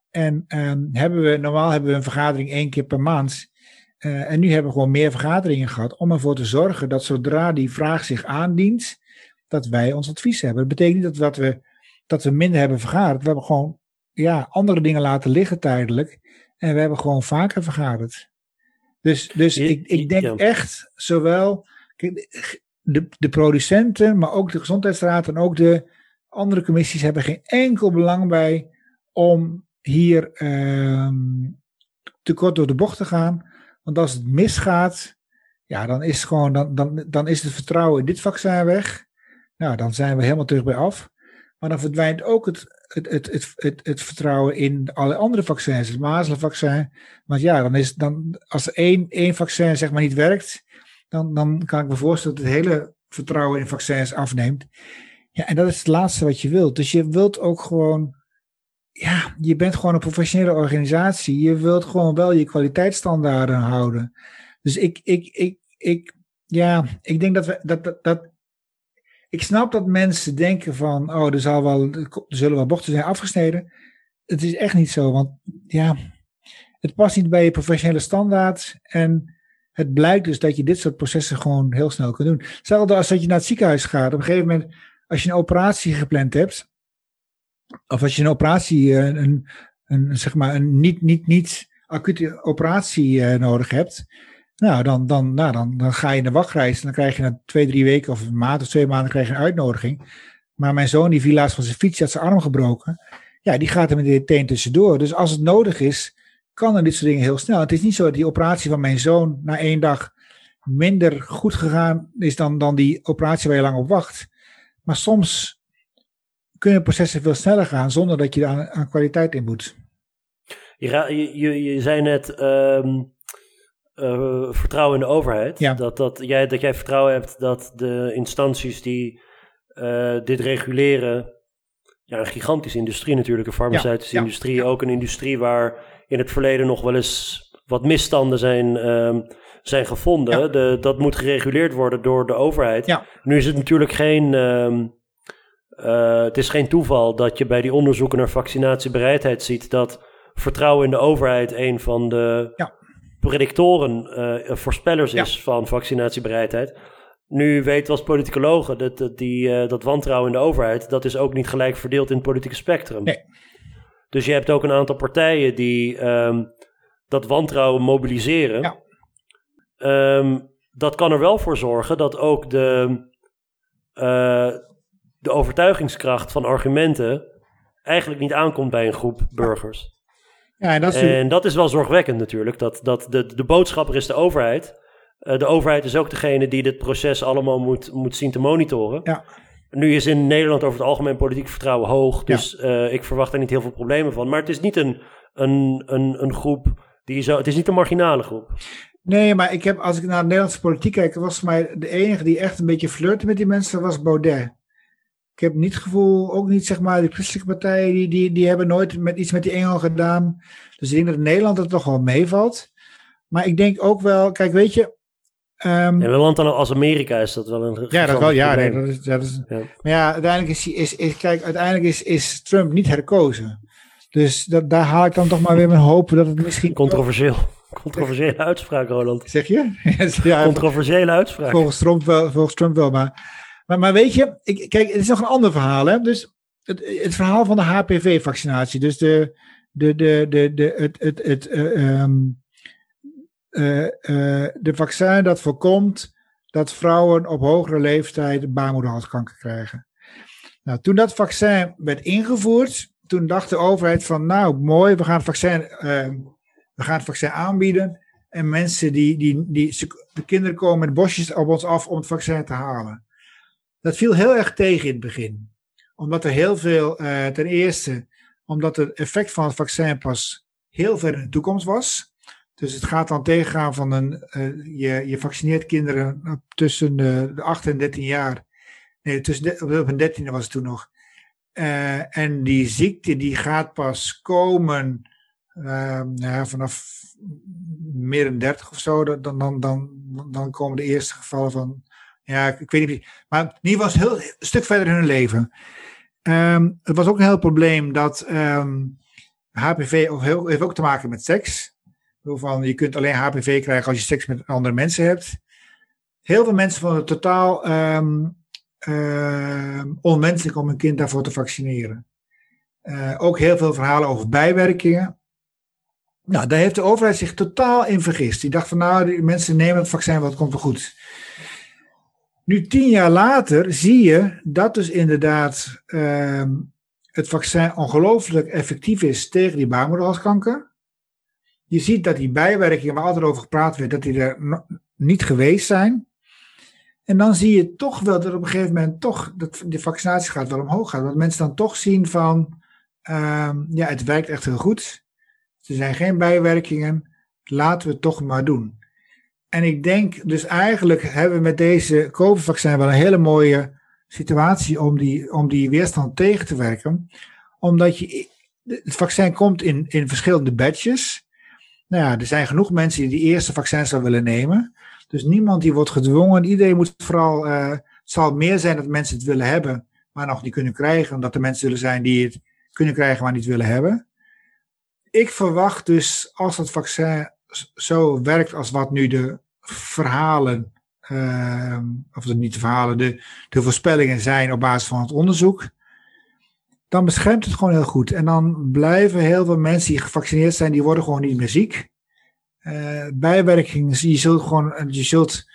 En ehm, hebben we, normaal hebben we een vergadering één keer per maand. Eh, en nu hebben we gewoon meer vergaderingen gehad om ervoor te zorgen dat zodra die vraag zich aandient, dat wij ons advies hebben. Dat betekent niet dat, dat, we, dat we minder hebben vergaderd. We hebben gewoon ja, andere dingen laten liggen tijdelijk. En we hebben gewoon vaker vergaderd. Dus, dus ik, ik denk echt zowel de, de producenten, maar ook de gezondheidsraad en ook de andere commissies hebben geen enkel belang bij om hier ehm, te kort door de bocht te gaan. Want als het misgaat, ja, dan is, gewoon, dan, dan, dan is het vertrouwen in dit vaccin weg. Nou, dan zijn we helemaal terug bij af. Maar dan verdwijnt ook het, het, het, het, het, het vertrouwen in alle andere vaccins, het mazelenvaccin. Want ja, dan is, dan, als één, één vaccin zeg maar niet werkt, dan, dan kan ik me voorstellen dat het hele vertrouwen in vaccins afneemt. Ja, en dat is het laatste wat je wilt. Dus je wilt ook gewoon, ja, je bent gewoon een professionele organisatie. Je wilt gewoon wel je kwaliteitsstandaarden houden. Dus ik, ik, ik, ik, ja, ik denk dat we, dat, dat, dat ik snap dat mensen denken van, oh, er, zal wel, zullen wel bochten zijn afgesneden. Het is echt niet zo, want ja, het past niet bij je professionele standaard. En het blijkt dus dat je dit soort processen gewoon heel snel kunt doen. Hetzelfde als dat je naar het ziekenhuis gaat. Op een gegeven moment, als je een operatie gepland hebt, of als je een operatie, eh, een, een, zeg maar, een niet, niet, niet acute operatie eh, nodig hebt, nou, dan, dan, nou dan, dan ga je in de wachtreis en dan krijg je na twee, drie weken of een maand of twee maanden krijg je een uitnodiging. Maar mijn zoon die viel laatst van zijn fiets, had zijn arm gebroken. Ja, die gaat er meteen tussendoor. Dus als het nodig is, kan er dit soort dingen heel snel. Het is niet zo dat die operatie van mijn zoon na één dag minder goed gegaan is dan, dan die operatie waar je lang op wacht. Maar soms kunnen processen veel sneller gaan zonder dat je aan, aan kwaliteit in moet. Je, je, je zei net ehm, eh, vertrouwen in de overheid. Ja. Dat, dat, jij, dat jij vertrouwen hebt dat de instanties die eh, dit reguleren. Ja, een gigantische industrie natuurlijk, een farmaceutische Ja, ja, industrie. Ook een industrie waar in het verleden nog wel eens wat misstanden zijn, ehm, zijn gevonden. De, dat moet gereguleerd worden door de overheid. Nu is het natuurlijk geen. ehm, eh, het is geen toeval dat je bij die onderzoeken naar vaccinatiebereidheid ziet dat vertrouwen in de overheid een van de Ja. Predictoren, eh, voorspellers Ja. is van vaccinatiebereidheid. Nu weten we als politicologen dat, dat, die, eh, dat wantrouwen in de overheid, dat is ook niet gelijk verdeeld in het politieke spectrum. Nee. Dus je hebt ook een aantal partijen die ehm, dat wantrouwen mobiliseren. Ja. Ehm, dat kan er wel voor zorgen dat ook de, eh, de overtuigingskracht van argumenten eigenlijk niet aankomt bij een groep burgers. Ja, en dat is En dat is wel zorgwekkend natuurlijk. Dat, dat de, de boodschapper is de overheid. Eh, de overheid is ook degene die dit proces allemaal moet, moet zien te monitoren. Ja. Nu is in Nederland over het algemeen politiek vertrouwen hoog. Dus eh, ik verwacht daar niet heel veel problemen van. Maar het is niet een, een, een, een groep die zo. Het is niet een marginale groep. Nee, maar ik heb, als ik naar de Nederlandse politiek kijk, was voor mij de enige die echt een beetje flirte met die mensen, was Baudet. Ik heb niet het gevoel, ook niet zeg maar, de christelijke partijen, die, die, die hebben nooit met, iets met die engel gedaan. Dus ik denk dat in Nederland het toch wel meevalt. Maar ik denk ook wel, kijk, weet je. En een land dan als Amerika is dat wel een. ja, dat wel, ja, nee, dat is, dat is, Ja. maar ja, uiteindelijk is, is, is, kijk, uiteindelijk is, is Trump niet herkozen. Dus dat, daar haal ik dan toch maar weer mijn hoop dat het misschien... Controversieel. Controversiële uitspraak, Roland. Zeg je? ja, Controversiële uitspraak. Volgens Trump wel, volgens Trump wel maar, maar, maar weet je, ik, kijk, het is nog een ander verhaal. Hè? Dus het, het verhaal van de HPV-vaccinatie. Dus de, de, de, de, de, het, het, het, eh, ehm, eh, eh, de vaccin dat voorkomt dat vrouwen op hogere leeftijd baarmoederhalskanker krijgen. Nou, toen dat vaccin werd ingevoerd, toen dacht de overheid van, nou mooi, we gaan het vaccin, we gaan het vaccin aanbieden. En mensen die, die, die, de kinderen komen met bosjes op ons af om het vaccin te halen. Dat viel heel erg tegen in het begin. Omdat er heel veel, eh, ten eerste, omdat het effect van het vaccin pas heel ver in de toekomst was. Dus het gaat dan tegengaan van een, eh, je, je vaccineert kinderen tussen de, de 8 en 13 jaar. Nee, tussen de, op een 13e was het toen nog. Eh, en die ziekte die gaat pas komen eh, nou, vanaf meer dan 30 of zo. Dan, dan, dan, dan komen de eerste gevallen van. Ja, ik, weet niet. Maar in ieder geval heel, stuk verder in hun leven. Ehm, het was ook een heel probleem dat ehm, HPV ook heel, heeft ook te maken met seks. Van, je kunt alleen HPV krijgen als je seks met andere mensen hebt. Heel veel mensen vonden het totaal ehm, ehm, onmenselijk om een kind daarvoor te vaccineren. Eh, ook heel veel verhalen over bijwerkingen. Nou, daar heeft de overheid zich totaal in vergist. Die dacht van nou, die mensen nemen het vaccin, wat komt wel goed. Nu, tien jaar later, zie je dat dus inderdaad ehm, het vaccin ongelooflijk effectief is tegen die baarmoederhalskanker. Je ziet dat die bijwerkingen waar altijd over gepraat werd, dat die er niet geweest zijn. En dan zie je toch wel dat op een gegeven moment toch dat de vaccinatiegraad wel omhoog gaat. Dat mensen dan toch zien van, ehm, ja, het werkt echt heel goed. Er zijn geen bijwerkingen. Laten we het toch maar doen. En ik denk dus eigenlijk hebben we met deze COVID-vaccin wel een hele mooie situatie om die, om die weerstand tegen te werken. Omdat je, het vaccin komt in, in verschillende batches. Nou ja, er zijn genoeg mensen die die eerste vaccin zou willen nemen. Dus niemand die wordt gedwongen. Iedereen moet vooral, eh, het zal meer zijn dat mensen het willen hebben, maar nog niet kunnen krijgen. Dan dat er mensen zullen zijn die het kunnen krijgen, maar niet willen hebben. Ik verwacht dus, als het vaccin zo werkt als wat nu de verhalen, uh, of de, niet de verhalen, de, de voorspellingen zijn op basis van het onderzoek, dan beschermt het gewoon heel goed. En dan blijven heel veel mensen die gevaccineerd zijn, die worden gewoon niet meer ziek. Uh, bijwerkingen, je zult gewoon, je zult,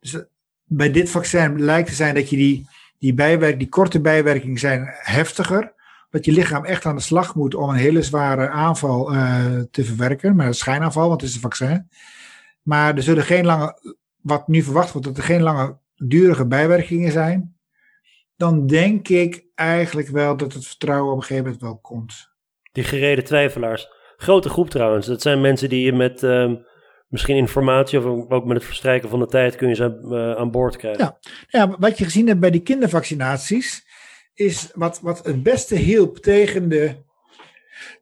dus bij dit vaccin lijkt te zijn dat je die, Die, bijwerk, die korte bijwerkingen zijn heftiger. Dat je lichaam echt aan de slag moet om een hele zware aanval uh, te verwerken. Maar een schijnaanval, want het is een vaccin. Maar er zullen geen lange, wat nu verwacht wordt, dat er geen lange durige bijwerkingen zijn. Dan denk ik eigenlijk wel dat het vertrouwen op een gegeven moment wel komt. Die gereden twijfelaars. Grote groep trouwens. Dat zijn mensen die je met uh, misschien informatie of ook met het verstrijken van de tijd kun je ze uh, aan boord krijgen. Ja. ja, wat je gezien hebt bij die kindervaccinaties is wat, wat het beste hielp tegen de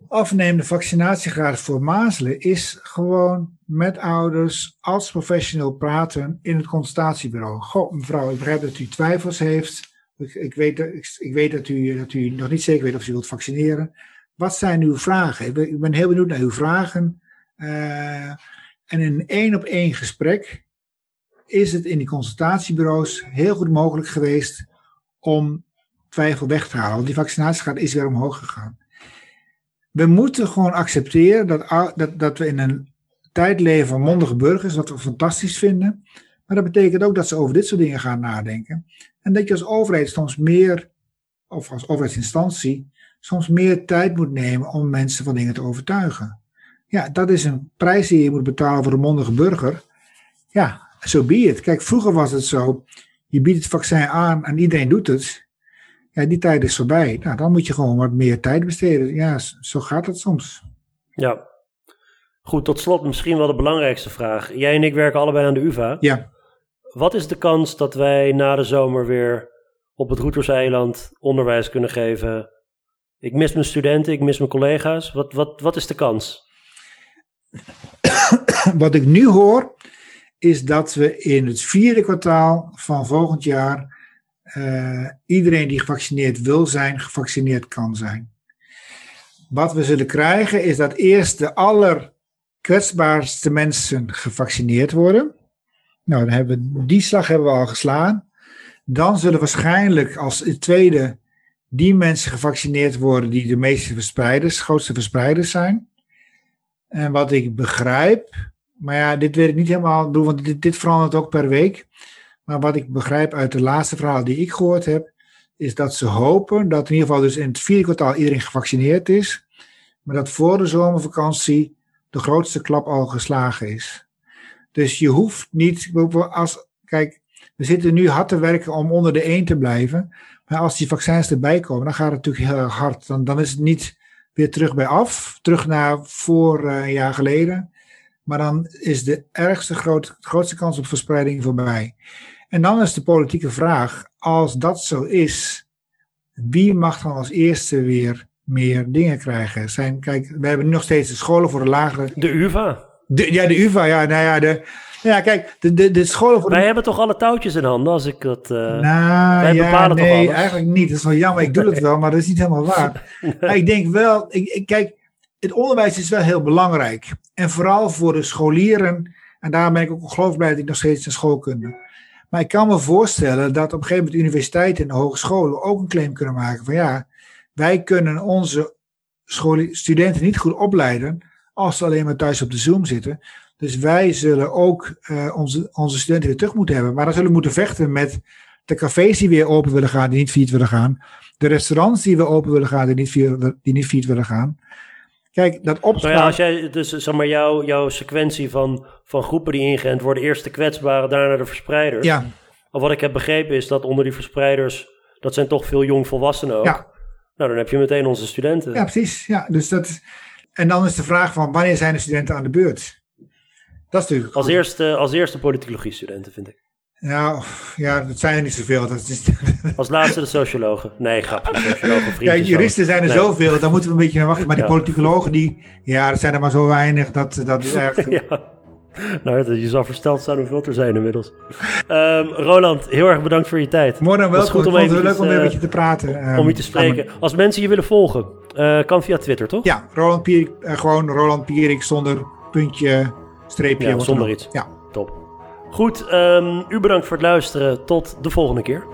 afnemende vaccinatiegraad voor mazelen, is gewoon met ouders als professional praten in het consultatiebureau. Goh, mevrouw, ik begrijp dat u twijfels heeft. Ik, ik weet, ik, ik, weet dat, u, dat u nog niet zeker weet of u wilt vaccineren. Wat zijn uw vragen? Ik ben, heel benieuwd naar uw vragen. Uh, en in een één op één gesprek is het in die consultatiebureaus heel goed mogelijk geweest om twijfel weg te halen. Want die vaccinatiegraad is weer omhoog gegaan. We moeten gewoon accepteren dat, dat, dat we in een tijd leven van mondige burgers, wat we fantastisch vinden. Maar dat betekent ook dat ze over dit soort dingen gaan nadenken. En dat je als overheid soms meer, of als overheidsinstantie, soms meer tijd moet nemen om mensen van dingen te overtuigen. Ja, dat is een prijs die je moet betalen voor een mondige burger. Ja, zo so be. Kijk, vroeger was het zo, je biedt het vaccin aan en iedereen doet het. Ja, die tijd is voorbij. Nou, dan moet je gewoon wat meer tijd besteden. Ja, zo gaat het soms. Ja. Goed, tot slot misschien wel de belangrijkste vraag. Jij en ik werken allebei aan de UvA. Ja. Wat is de kans dat wij na de zomer weer op het Roeterseiland onderwijs kunnen geven? Ik mis mijn studenten, ik mis mijn collega's. Wat, wat, wat is de kans? Wat ik nu hoor, is dat we in het vierde kwartaal van volgend jaar uh, iedereen die gevaccineerd wil zijn, gevaccineerd kan zijn. Wat we zullen krijgen is dat eerst de allerkwetsbaarste mensen gevaccineerd worden. Nou, dan hebben die slag hebben we al geslaan. Dan zullen waarschijnlijk als tweede die mensen gevaccineerd worden die de meeste verspreiders, grootste verspreiders zijn. En wat ik begrijp, maar ja, dit weet ik niet helemaal, want dit, dit verandert ook per week. Maar wat ik begrijp uit de laatste verhaal die ik gehoord heb, is dat ze hopen dat in ieder geval dus in het vierde kwartaal iedereen gevaccineerd is. Maar dat voor de zomervakantie de grootste klap al geslagen is. Dus je hoeft niet, als, kijk, we zitten nu hard te werken om onder de 1 te blijven. Maar als die vaccins erbij komen, dan gaat het natuurlijk heel hard. Dan, dan is het niet weer terug bij af, terug naar voor uh, een jaar geleden. Maar dan is de ergste groot, grootste kans op verspreiding voorbij. En dan is de politieke vraag, als dat zo is, wie mag dan als eerste weer meer dingen krijgen? Zijn, kijk, we hebben nu nog steeds de scholen voor de lagere... De UvA. De, ja, de UvA, ja, nou ja, de, ja, kijk, de, de, de scholen voor... Wij hebben toch alle touwtjes in handen, als ik dat... Uh, nou, wij ja, bepalen nee, toch alles? eigenlijk niet. Dat is wel jammer, ik doe het wel, maar dat is niet helemaal waar. Ik denk wel, ik, ik, kijk, het onderwijs is wel heel belangrijk. En vooral voor de scholieren, en daar ben ik ook geloof blij dat ik nog steeds een schoolkunde. Maar ik kan me voorstellen dat op een gegeven moment universiteiten en hogescholen ook een claim kunnen maken van ja, wij kunnen onze studenten niet goed opleiden als ze alleen maar thuis op de Zoom zitten. Dus wij zullen ook uh, onze, onze studenten weer terug moeten hebben. Maar dan zullen we moeten vechten met de cafés die weer open willen gaan, die niet failliet willen gaan. De restaurants die weer open willen gaan, die niet failliet, die niet willen gaan. Kijk, dat opspraak... Nou ja, als jij, dus zeg maar, jouw, jouw sequentie van, van groepen die ingeënt worden, eerst de kwetsbare, daarna de verspreiders. Ja. Of wat ik heb begrepen is dat onder die verspreiders, dat zijn toch veel jongvolwassenen ook. Ja. Nou, dan heb je meteen onze studenten. Ja, precies. Ja, dus dat, en dan is de vraag van, wanneer zijn de studenten aan de beurt? Dat is natuurlijk als eerste, als eerste politicologie studenten, vind ik. Ja, ja, dat zijn er niet zoveel. Dat is... Als laatste de sociologen. Nee, grapje. Sociologen, Kijk, juristen zijn er zoveel, dan moeten we een beetje wachten. Maar die ja. politicologen, die, ja, dat zijn er maar zo weinig. Dat, dat is echt... ja. Nou, je zal versteld staan hoeveel er zijn inmiddels. Um, Roland, heel erg bedankt voor je tijd. Mooi dan wel. Goed om even leuk om een beetje te praten. Um, om je te spreken. Als mensen je willen volgen, uh, kan via Twitter, toch? Ja, Roland Pierik, uh, gewoon Roland Pierik zonder puntje, streepje. Ja, zonder iets. Ja. Goed, um, u bedankt voor het luisteren. Tot de volgende keer.